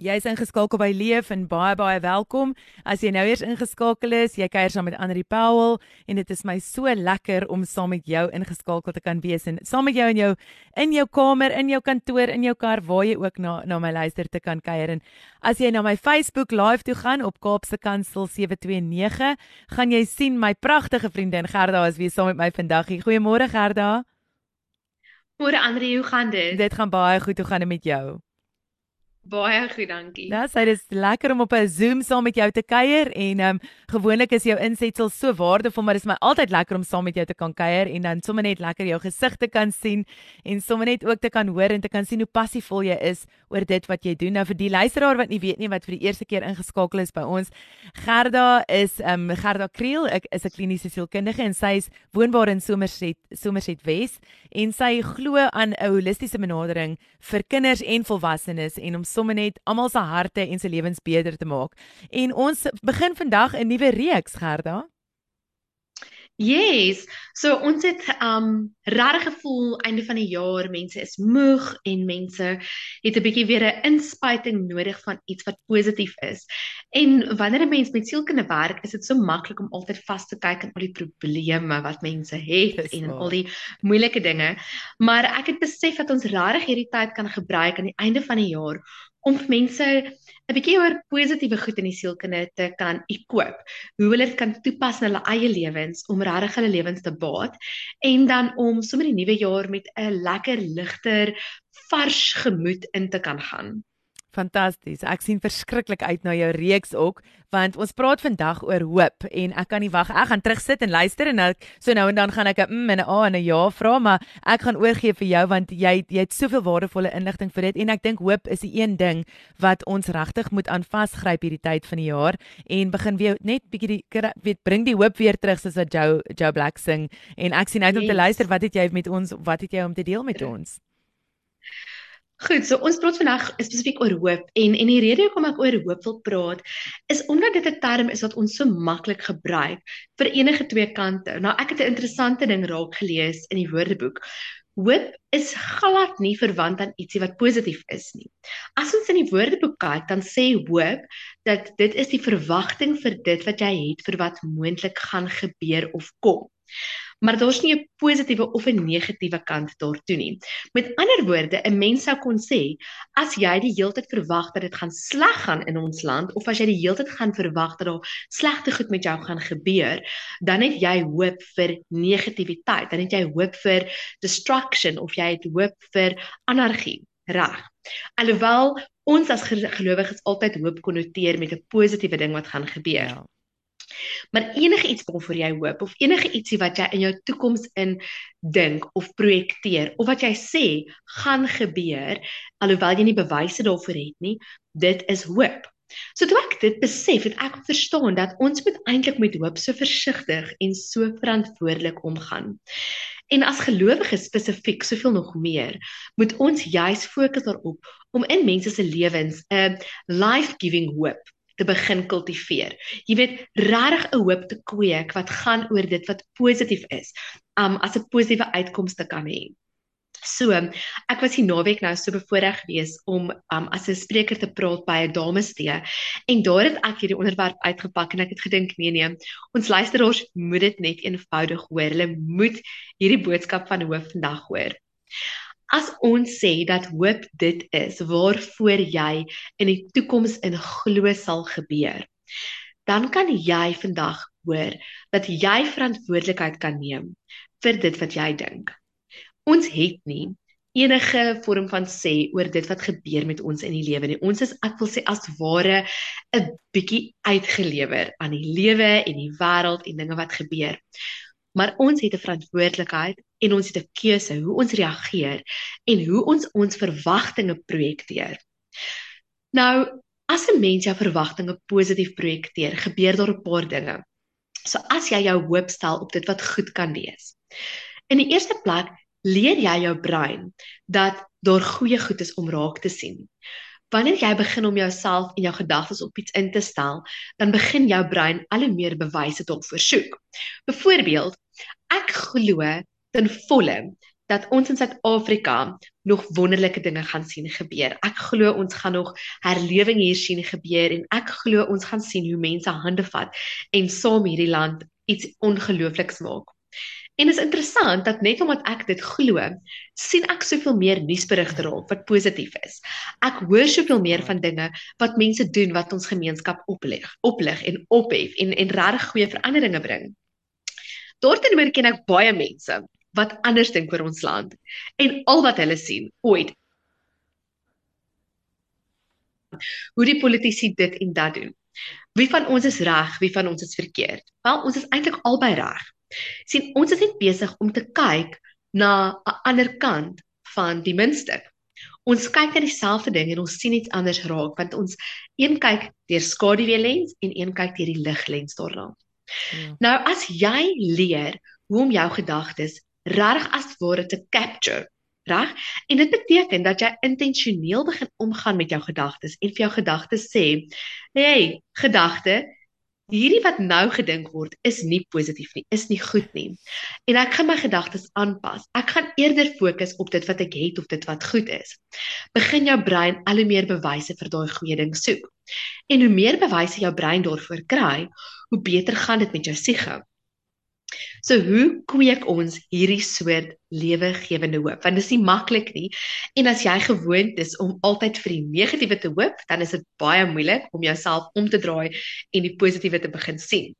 Jy is ingeskakel by Leef en baie baie welkom. As jy nou eers ingeskakel is, jy kuier saam met Andri Powell en dit is my so lekker om saam met jou ingeskakel te kan wees en saam met jou in jou in jou kamer, in jou kantoor, in jou kar waar jy ook na na my luister te kan kuier. En as jy na my Facebook live toe gaan op Kaapse Kansel 729, gaan jy sien my pragtige vriendin Gerda is weer saam met my vandag. Goeiemôre Gerda. Môre Andri, hoe gaan dit? Dit gaan baie goed. Hoe gaan dit met jou? Baie goed, dankie. Ja, sy is lekker om op 'n Zoom saam met jou te kuier en ehm um, gewoonlik is jou insetsel so waardevol, maar dit is my altyd lekker om saam met jou te kan kuier en dan sommer net lekker jou gesig te kan sien en sommer net ook te kan hoor en te kan sien hoe passievol jy is oor dit wat jy doen. Nou vir die luisteraar wat nie weet nie wat vir die eerste keer ingeskakel is by ons, Gerda is ehm um, Gerda Kriel, ek is 'n kliniese sielkundige en sy is woonbaar in Somerset, Somerset Wes en sy glo aan 'n holistiese benadering vir kinders en volwassenes en om sommer net almal se harte en se lewens beter te maak. En ons begin vandag 'n nuwe reeks, Gerda. Yes. So ons het um regtig gevoel einde van die jaar mense is moeg en mense het 'n bietjie weer 'n inspuiting nodig van iets wat positief is. En wanneer 'n mens met sielkunde werk, is dit so maklik om altyd vas te kyk aan al die probleme wat mense het en in al die moeilike dinge. Maar ek het besef dat ons regtig hierdie tyd kan gebruik aan die einde van die jaar om mense 'n bietjie oor positiewe goed in die sielkunde te kan equip. Hoe hulle dit kan toepas in hulle eie lewens om regtig hulle lewens te baat en dan om sommer die nuwe jaar met 'n lekker ligter, vars gemoed in te kan gaan. Fantasties. Ek sien verskriklik uit na jou reeks ook want ons praat vandag oor hoop en ek kan nie wag. Ek gaan terugsit en luister en ek so nou en dan gaan ek 'n mm en 'n a en 'n ja vra, maar ek gaan oorgee vir jou want jy jy het soveel waardevolle inligting vir dit en ek dink hoop is die een ding wat ons regtig moet aan vasgryp hierdie tyd van die jaar en begin weer net bietjie die weet bring die hoop weer terug soos wat Joe Joe Black sing en ek sien uit om te luister wat het jy met ons wat het jy om te deel met ons? Goed, so ons praat vandag spesifiek oor hoop en en die rede hoekom ek oor hoop wil praat is omdat dit 'n term is wat ons so maklik gebruik vir enige twee kante. Nou ek het 'n interessante ding raak gelees in die Woordeboek. Hoop is glad nie verwant aan ietsie wat positief is nie. As ons in die Woordeboek kyk, dan sê hoop dat dit is die verwagting vir dit wat jy het vir wat moontlik gaan gebeur of kom maar daar's nie 'n positiewe of 'n negatiewe kant daartoe nie. Met ander woorde, 'n mens sou kon sê, as jy die hele tyd verwag dat dit gaan sleg gaan in ons land of as jy die hele tyd gaan verwag dat daar slegte goed met jou gaan gebeur, dan het jy hoop vir negativiteit, dan het jy hoop vir destruction of jy het hoop vir anargie. Reg. Alhoewel ons as gelowiges altyd hoop konnoteer met 'n positiewe ding wat gaan gebeur. Ja. Maar enige iets waarvoor jy hoop of enige ietsie wat jy in jou toekoms in dink of projekteer of wat jy sê gaan gebeur alhoewel jy nie bewyse daarvoor het nie, dit is hoop. So toe ek dit besef, het ek verstaan dat ons moet eintlik met hoop so versigtig en so verantwoordelik omgaan. En as gelowiges spesifiek soveel nog meer, moet ons juis fokus daarop om in mense se lewens 'n life-giving hoop te begin kultiveer. Jy weet, regtig 'n hoop te kweek wat gaan oor dit wat positief is, um as 'n positiewe uitkoms te kan hê. So, ek was hier naweek nou so bevoorreg geweest om um as 'n spreker te praat by 'n damestee en daar het ek hierdie onderwerp uitgepak en ek het gedink nee nee, ons luisteraars moet dit net eenvoudig hoor. Hulle moet hierdie boodskap van hoop vandag hoor. As ons sê dat hoop dit is waarvoor jy in die toekoms in glo sal gebeur, dan kan jy vandag hoor dat jy verantwoordelikheid kan neem vir dit wat jy dink. Ons het nie enige vorm van sê oor dit wat gebeur met ons in die lewe nie. Ons is ek wil sê as ware 'n bietjie uitgelewer aan die lewe en die wêreld en dinge wat gebeur. Maar ons het 'n verantwoordelikheid en ons het 'n keuse hoe ons reageer en hoe ons ons verwagtinge projekteer. Nou, as 'n mens jou verwagtinge positief projekteer, gebeur daar 'n paar dinge. So as jy jou hoop stel op dit wat goed kan wees. In die eerste plek leer jy jou brein dat daar goeie goed is om raak te sien. Wanneer jy begin om jouself en jou gedagtes op iets in te stel, dan begin jou brein al hoe meer bewyse te versoek. Byvoorbeeld, ek glo ten volle dat ons in Suid-Afrika nog wonderlike dinge gaan sien gebeur. Ek glo ons gaan nog herlewing hier sien gebeur en ek glo ons gaan sien hoe mense hande vat en saam hierdie land iets ongeloofliks maak. En is interessant dat net omdat ek dit glo, sien ek soveel meer nuusberigte raak wat positief is. Ek hoor soveel meer van dinge wat mense doen wat ons gemeenskap oplig, oplig en ophef en en regtig goeie veranderinge bring. Daarteenoor ken ek baie mense wat anders dink oor ons land en al wat hulle sien ooit hoe die politici dit en dat doen. Wie van ons is reg, wie van ons is verkeerd? Wel, ons is eintlik albei reg. sien ons is net besig om te kyk na 'n ander kant van die muntstuk. Ons kyk na dieselfde ding en ons sien iets anders raak want ons een kyk deur skaduweelens en een kyk deur die liglens daarna. Ja. Nou as jy leer hoe om jou gedagtes reg as ware te capture, reg? En dit beteken dat jy intentioneel begin omgaan met jou gedagtes en vir jou gedagtes sê, "Hey, gedagte, hierdie wat nou gedink word is nie positief nie, is nie goed nie. En ek gaan my gedagtes aanpas. Ek gaan eerder fokus op dit wat ek het of dit wat goed is. Begin jou brein al hoe meer bewyse vir daai goeie ding soek. En hoe meer bewyse jou brein daarvoor kry, hoe beter gaan dit met jou siege. So hoe kweek ons hierdie soort lewegewende hoop? Want dit is nie maklik nie. En as jy gewoond is om altyd vir die negatiewe te hoop, dan is dit baie moeilik om jouself om te draai en die positiewe te begin sien.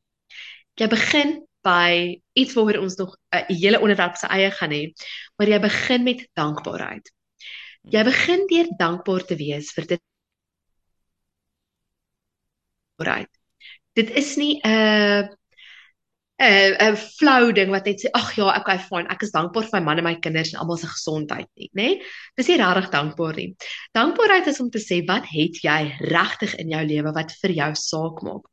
Jy begin by iets waaroor ons nog 'n hele onderwerp se eie gaan hê, maar jy begin met dankbaarheid. Jy begin deur dankbaar te wees vir dit. Right. Dit is nie 'n uh, 'n 'n flou ding wat net sê ag ja, okay fine, ek is dankbaar vir my man en my kinders en almal se gesondheid nie, nê? Nee? Dis nie regtig dankbaar nie. Dankbaarheid is om te sê wat het jy regtig in jou lewe wat vir jou saak maak.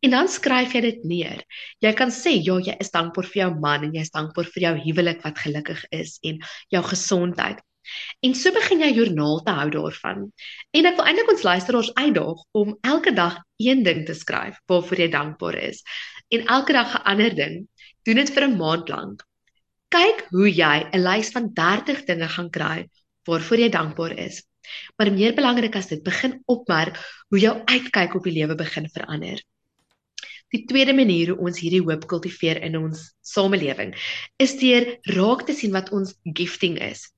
En dan skryf jy dit neer. Jy kan sê ja, jy is dankbaar vir jou man en jy is dankbaar vir jou huwelik wat gelukkig is en jou gesondheid. En so begin jy joernaal te hou daarvan. En ek wil eintlik ons luisteraars uitdaag om elke dag een ding te skryf waarvoor jy dankbaar is. En elke dag 'n ander ding. Doen dit vir 'n maand lank. Kyk hoe jy 'n lys van 30 dinge gaan kry waarvoor jy dankbaar is. Maar meer belangrik as dit, begin opmerk hoe jou uitkyk op die lewe begin verander. Die tweede manier hoe ons hierdie hoop kultiveer in ons samelewing is deur raak te sien wat ons gifting is.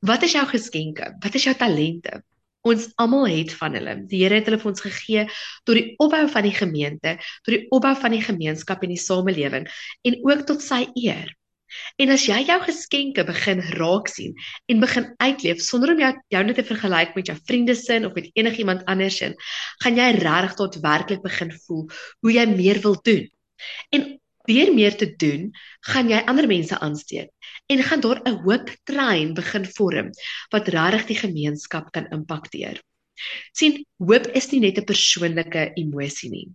Wat is jou geskenke? Wat is jou talente? Ons almal het van hulle. Die Here het hulle vir ons gegee tot die opbou van die gemeente, tot die opbou van die gemeenskap en die samelewing en ook tot sy eer. En as jy jou geskenke begin raak sien en begin uitleef sonder om jou jou net te vergelyk met jou vriendesin of met enigiemand anders in, gaan jy regtig tot werklik begin voel hoe jy meer wil doen. En deur meer te doen, gaan jy ander mense aansteek en gaan daar 'n hoop trein begin vorm wat regtig die gemeenskap kan impakteer. sien, hoop is nie net 'n persoonlike emosie nie.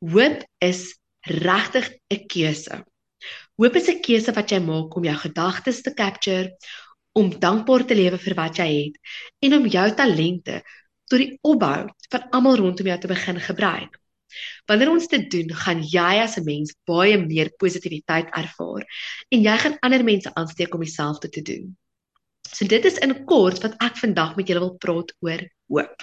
Hoop is regtig 'n keuse. Hoop is 'n keuse wat jy maak om jou gedagtes te capture, om dankbaar te lewe vir wat jy het en om jou talente tot die opbou van almal rondom jou te begin gebruik. Wanneer ons dit doen, gaan jy as 'n mens baie meer positiwiteit ervaar en jy gaan ander mense aansteek om dieselfde te doen. So dit is in kort wat ek vandag met julle wil praat oor hoop.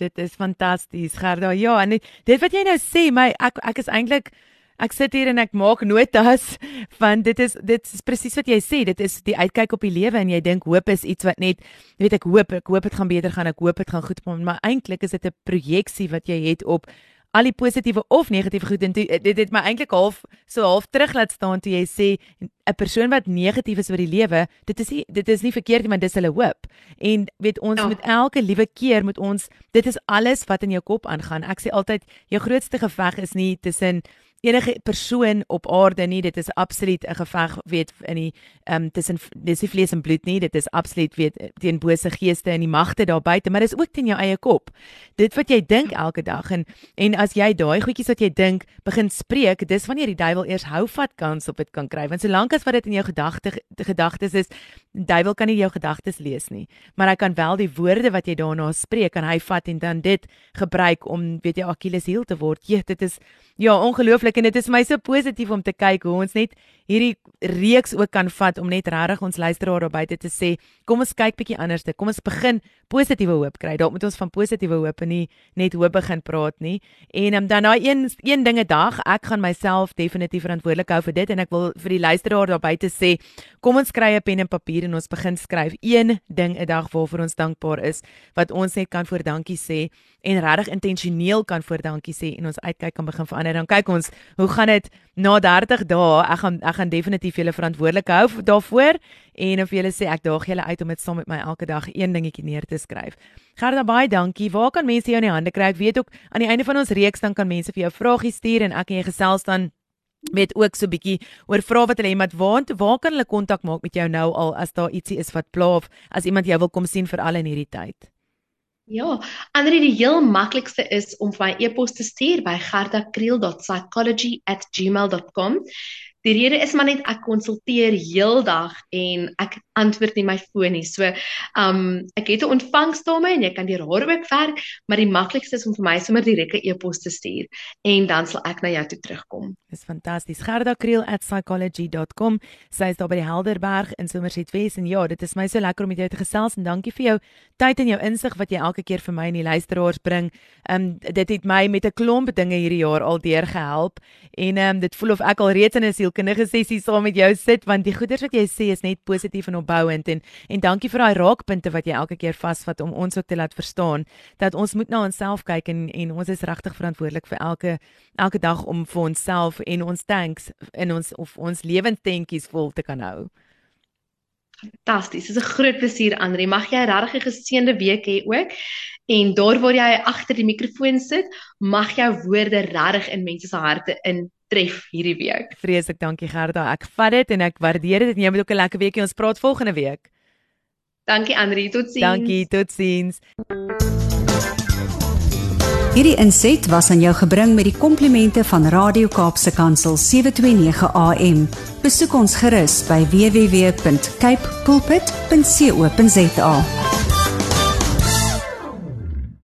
Dit is fantasties, Gerda. Ja, en dit wat jy nou sê, my ek ek is eintlik ek sit hier en ek maak notas van dit is dit is presies wat jy sê dit is die uitkyk op die lewe en jy dink hoop is iets wat net weet ek hoop ek hoop dit gaan beter gaan ek hoop dit gaan goed kom maar eintlik is dit 'n projeksie wat jy het op al die positiewe of negatiewe goed. En dit dit het my eintlik half so half terug laat staan toe jy sê 'n persoon wat negatief is oor die lewe dit is nie dit is nie verkeerd nie maar dis hulle hoop. En weet ons ja. met elke liewe keer moet ons dit is alles wat in jou kop aangaan. Ek sê altyd jou grootste geveg is nie tussen enige persoon op aarde nie dit is absoluut 'n geveg weet in die ehm um, tussen dis nie vlees en bloed nie dit is absoluut weet teen bose geeste en die magte daar buite maar dis ook teen jou eie kop. Dit wat jy dink elke dag en en as jy daai goedjies wat jy dink begin spreek dis wanneer die duiwel eers hou vat kans op dit kan kry want solank as wat dit in jou gedagte gedagtes is die duiwel kan nie jou gedagtes lees nie maar hy kan wel die woorde wat jy daarna spreek kan hy vat en dan dit gebruik om weet jy Achilles heel te word. Jy dit is ja ongelooflik en dit is my so positief om te kyk hoe ons net hierdie reeks ook kan vat om net regtig ons luisteraar daar buite te sê kom ons kyk bietjie anders te. Kom ons begin positiewe hoop kry. Dalk moet ons van positiewe hoop en nie net hoop begin praat nie. En um, dan daai een een ding 'n dag ek gaan myself definitief verantwoordelik hou vir dit en ek wil vir die luisteraar daar buite sê kom ons kry 'n pen en papier en ons begin skryf een ding 'n dag waarvoor ons dankbaar is wat ons net kan voor dankie sê en regtig intentioneel kan voor dankie sê en ons uitkyk kan begin verander. Dan kyk ons hoe gaan dit na 30 dae ek gaan ek gaan definitief julle verantwoordelik hou daarvoor en of julle sê ek daag julle uit om dit saam met my elke dag een dingetjie neer te skryf. Gerda baie dankie. Waar kan mense jou in die hande kry? Ek weet ook aan die einde van ons reeks dan kan mense vir jou vragies stuur en ek en jy gesels dan met ook so 'n bietjie oor vrae wat hulle het met waar waar kan hulle kontak maak met jou nou al as daar ietsie is wat pla of as iemand jou wil kom sien vir al in hierdie tyd. Ja, ander die heel maklikste is om vir my e-pos te stuur by gardakriel.psychology@gmail.com. Die rede is maar net ek konsulteer heeldag en ek antwoord nie my foon nie. So, um ek het 'n ontvangsdame en jy kan deur haar ook werk, maar die maklikste is om vir my sommer direk 'n e-pos te stuur en dan sal ek na jou toe terugkom. Dis fantasties. gerdakriel@psychology.com. Sy is daar by die Helderberg in Somerset West en ja, dit is my so lekker om met jou te gesels en dankie vir jou tyd en jou insig wat jy elke keer vir my en die luisteraars bring. Um dit het my met 'n klomp dinge hierdie jaar al deur gehelp en um dit voel of ek al reeds in 'n sielkundige sessie saam met jou sit want die goeders wat jy sê is net positief en opbouend en en dankie vir daai raakpunte wat jy elke keer vasvat om ons ook te laat verstaan dat ons moet na onsself kyk en en ons is regtig verantwoordelik vir elke elke dag om vir onsself en ons tanks in ons of ons lewenstentjies vol te kan hou. Fantasties. Dit is 'n groot plesier Andri. Mag jy regtig 'n geseënde week hê ook. En daar waar jy agter die mikrofoon sit, mag jou woorde regtig in mense se harte in tref hierdie week. Vreeslik dankie Gerda. Ek vat dit en ek waardeer dit en jy moet ook 'n lekker weekie ons praat volgende week. Dankie Andri, totsiens. Dankie, totsiens. Hierdie inset was aan jou gebring met die komplimente van Radio Kaapse Kansel 729 AM. Besoek ons gerus by www.cape pulpit.co.za.